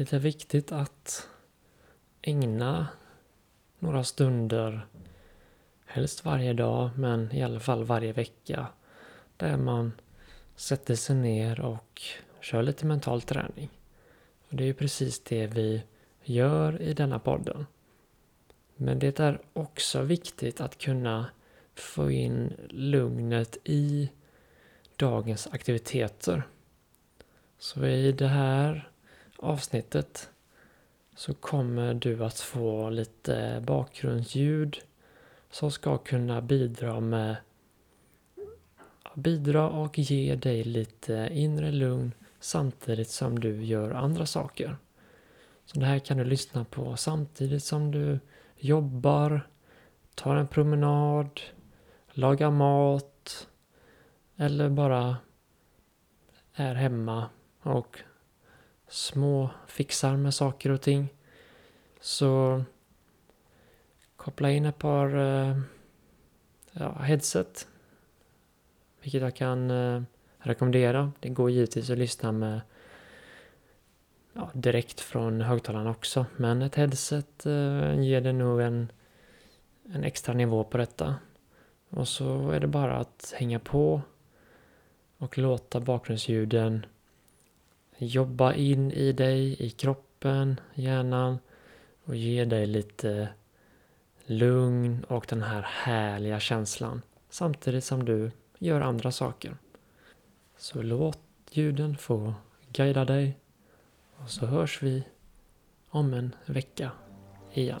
det är viktigt att ägna några stunder, helst varje dag, men i alla fall varje vecka, där man sätter sig ner och kör lite mental träning. Och det är ju precis det vi gör i denna podden. Men det är också viktigt att kunna få in lugnet i dagens aktiviteter. Så i det här avsnittet så kommer du att få lite bakgrundsljud som ska kunna bidra med bidra och ge dig lite inre lugn samtidigt som du gör andra saker. Så det här kan du lyssna på samtidigt som du jobbar, tar en promenad, lagar mat eller bara är hemma och små fixar med saker och ting. Så koppla in ett par eh, ja, headset. Vilket jag kan eh, rekommendera. Det går givetvis att lyssna med ja, direkt från högtalarna också. Men ett headset eh, ger det nog en, en extra nivå på detta. Och så är det bara att hänga på och låta bakgrundsljuden jobba in i dig, i kroppen, hjärnan och ge dig lite lugn och den här härliga känslan samtidigt som du gör andra saker. Så låt ljuden få guida dig och så hörs vi om en vecka igen.